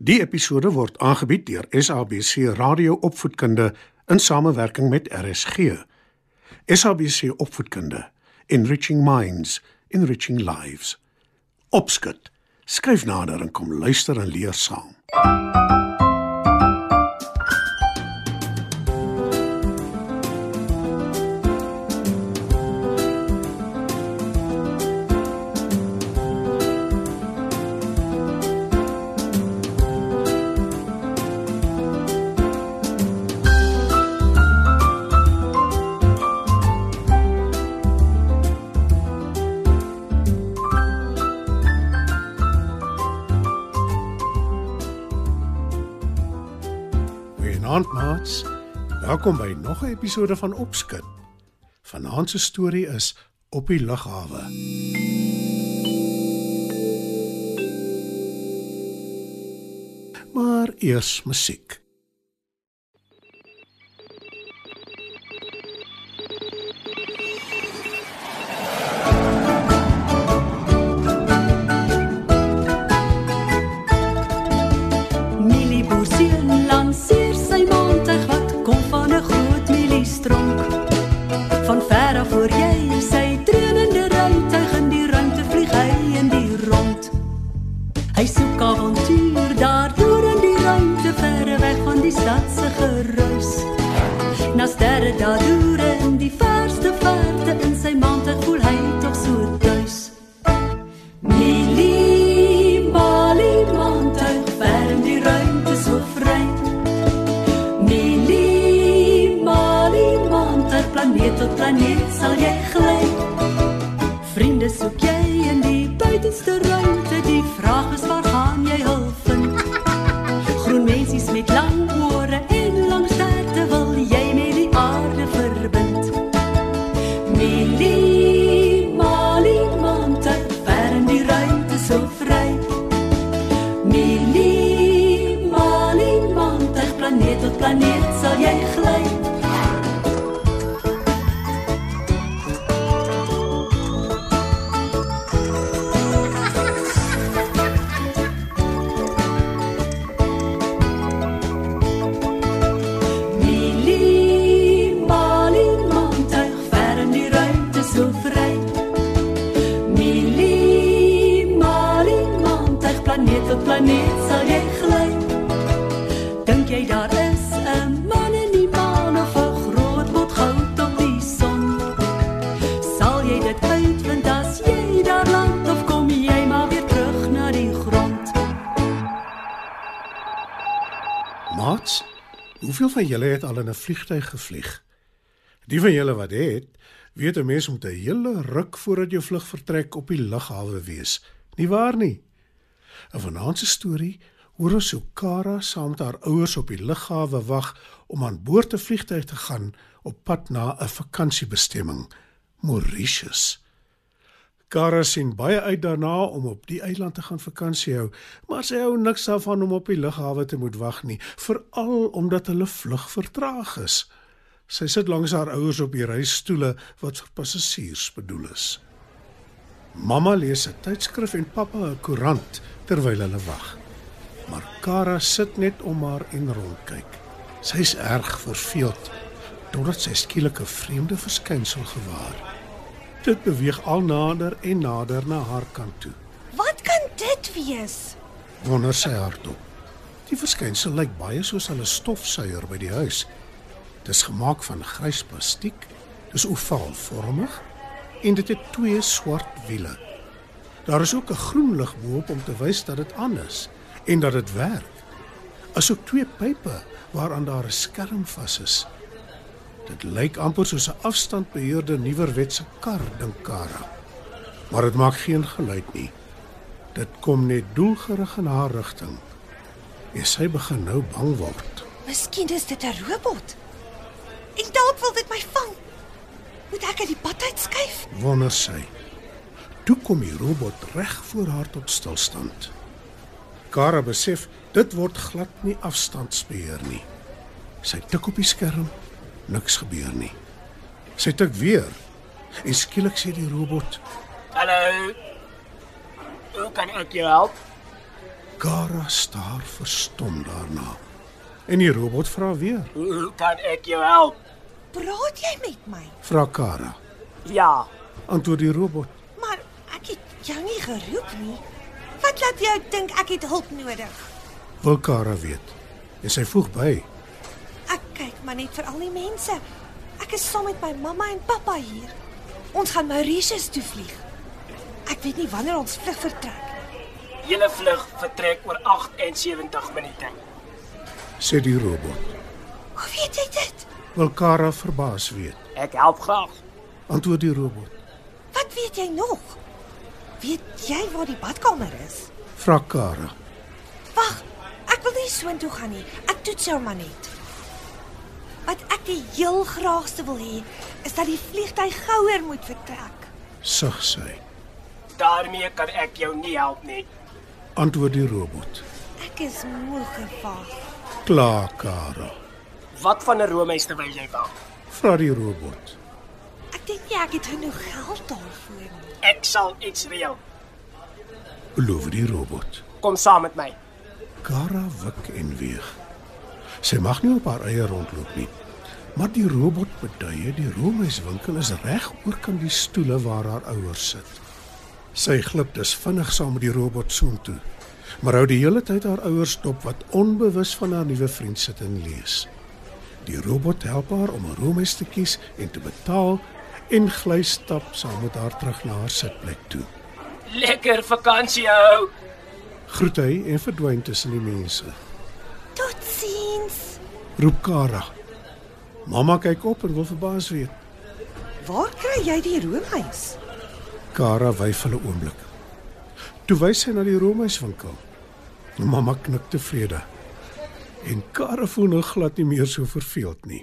Die episode word aangebied deur SABC Radio Opvoedkunde in samewerking met RSG. SABC Opvoedkunde, Enriching Minds, Enriching Lives. Opskud. Skryf nader en kom luister en leer saam. Goeienaand maats. Welkom by nog 'n episode van Opskud. Vanaand se storie is Op die lughawe. Maar eers musiek. Millie Boerseun Na tot planeet sal jy gly. Hoeveel van julle het al in 'n vliegtyg gevlieg? Die van julle wat het, weet 'n mens moet 'n hele ruk voordat jou vlug vertrek op die lughawe wees. Nie waar nie? 'n Vanaand se storie hoor ons hoe Kara saam met haar ouers op die lughawe wag om aan boord 'n vliegtyg te gaan op pad na 'n vakansiebestemming, Mauritius. Kara sien baie uit daarna om op die eiland te gaan vakansie hou, maar sy hou niks daarvan om op die lughawe te moet wag nie, veral omdat hulle vlug vertraag is. Sy sit langs haar ouers op die reisstoele wat vir passasiers bedoel is. Mamma lees 'n tydskrif en pappa 'n koerant terwyl hulle wag. Maar Kara sit net om haar en rondkyk. Sy's erg verveeld totdat sy skielik 'n vreemde verskynsel gewaar. Dit beweeg al nader en nader na haar kant toe. Wat kan dit wees? Wonder sy hardop. Die verskynsel lyk baie soos 'n stofsuier by die huis. Dis gemaak van grys plastiek, dis ovaalvormig en dit het twee swart wiele. Daar is ook 'n groen lig bo-op om te wys dat dit aan is en dat dit werk. Asook twee pype waaraan daar 'n skerm vas is. Dit lyk amper soos 'n afstandbeheerde nuwerwetse kar, dink Kara. Maar dit maak geen geluid nie. Dit kom net doelgerig in haar rigting. En sy begin nou bang word. Miskien is dit 'n robot. En dalk wil dit my vang. Moet ek uit die pad uitskuif? Wonder sy. Toe kom die robot reg voor haar tot stilstand. Kara besef dit word glad nie afstandsbeheer nie. Sy tik op die skerm, niks gebeur nie. Sy tik weer en skielik sê die robot: Hallo. Hoe kan ek jou help? Kara staar verstom daarna. En die robot vra weer. Hoe kan ek jou help? Praat jy met my? Vra Kara. Ja, Antwoord die robot. Maar ek het jou nie geroep nie. Wat laat jou dink ek het hulp nodig? Wil Kara weet. En sy voeg by. Maar net vir al die mense. Ek is saam met my mamma en pappa hier. Ons gaan Mauritius toe vlieg. Ek weet nie wanneer ons vlug vertrek. julle vlug vertrek oor 78 minute. Sê die robot. Hoe weet jy dit? Wil Kara verbaas weet. Ek help graag. Antwoord die robot. Wat weet jy nog? Weet jy waar die badkamer is? Vra Kara. Wag, ek wil nie soontoe gaan nie. Ek toets jou maar net. Wat ek die heel graagste wil hê, is dat die vliegtyg gouer moet vertrek. Sug sy. Daarmee kan ek jou nie help nie. Antwoord die robot. Ek is moeg gevag. Kla Kara. Wat van 'n roomys terwyl jy wag? Vra die robot. Ek dink nie ek het genoeg geld daarvoor nie. Ek sal iets reël. Beloof die robot. Kom saam met my. Kara wik en weeg. Sy mag nie op haar eie rondloop nie. Maar die robot beduie die roomhuiswinkel is reg oorkant die stoele waar haar ouers sit. Sy glip dus vinnig saam met die robot soontoe. Maar hou die hele tyd haar ouers dop wat onbewus van haar nuwe vriend sit en lees. Die robot help haar om 'n roomhuis te kies en te betaal en gly stap saam met haar terug na haar sitplek toe. Lekker vakansie hou. Groet hy en verdwyn tussen die mense. Totsiens. Roep Kara. Mamma kyk op en wil verbaas weet. Waar kry jy die roomys? Kara wyf hulle oomblik. Toe wys sy na die roomhuiswinkel. Mamma knik tevrede. En Kara voel nou glad nie meer so verveeld nie.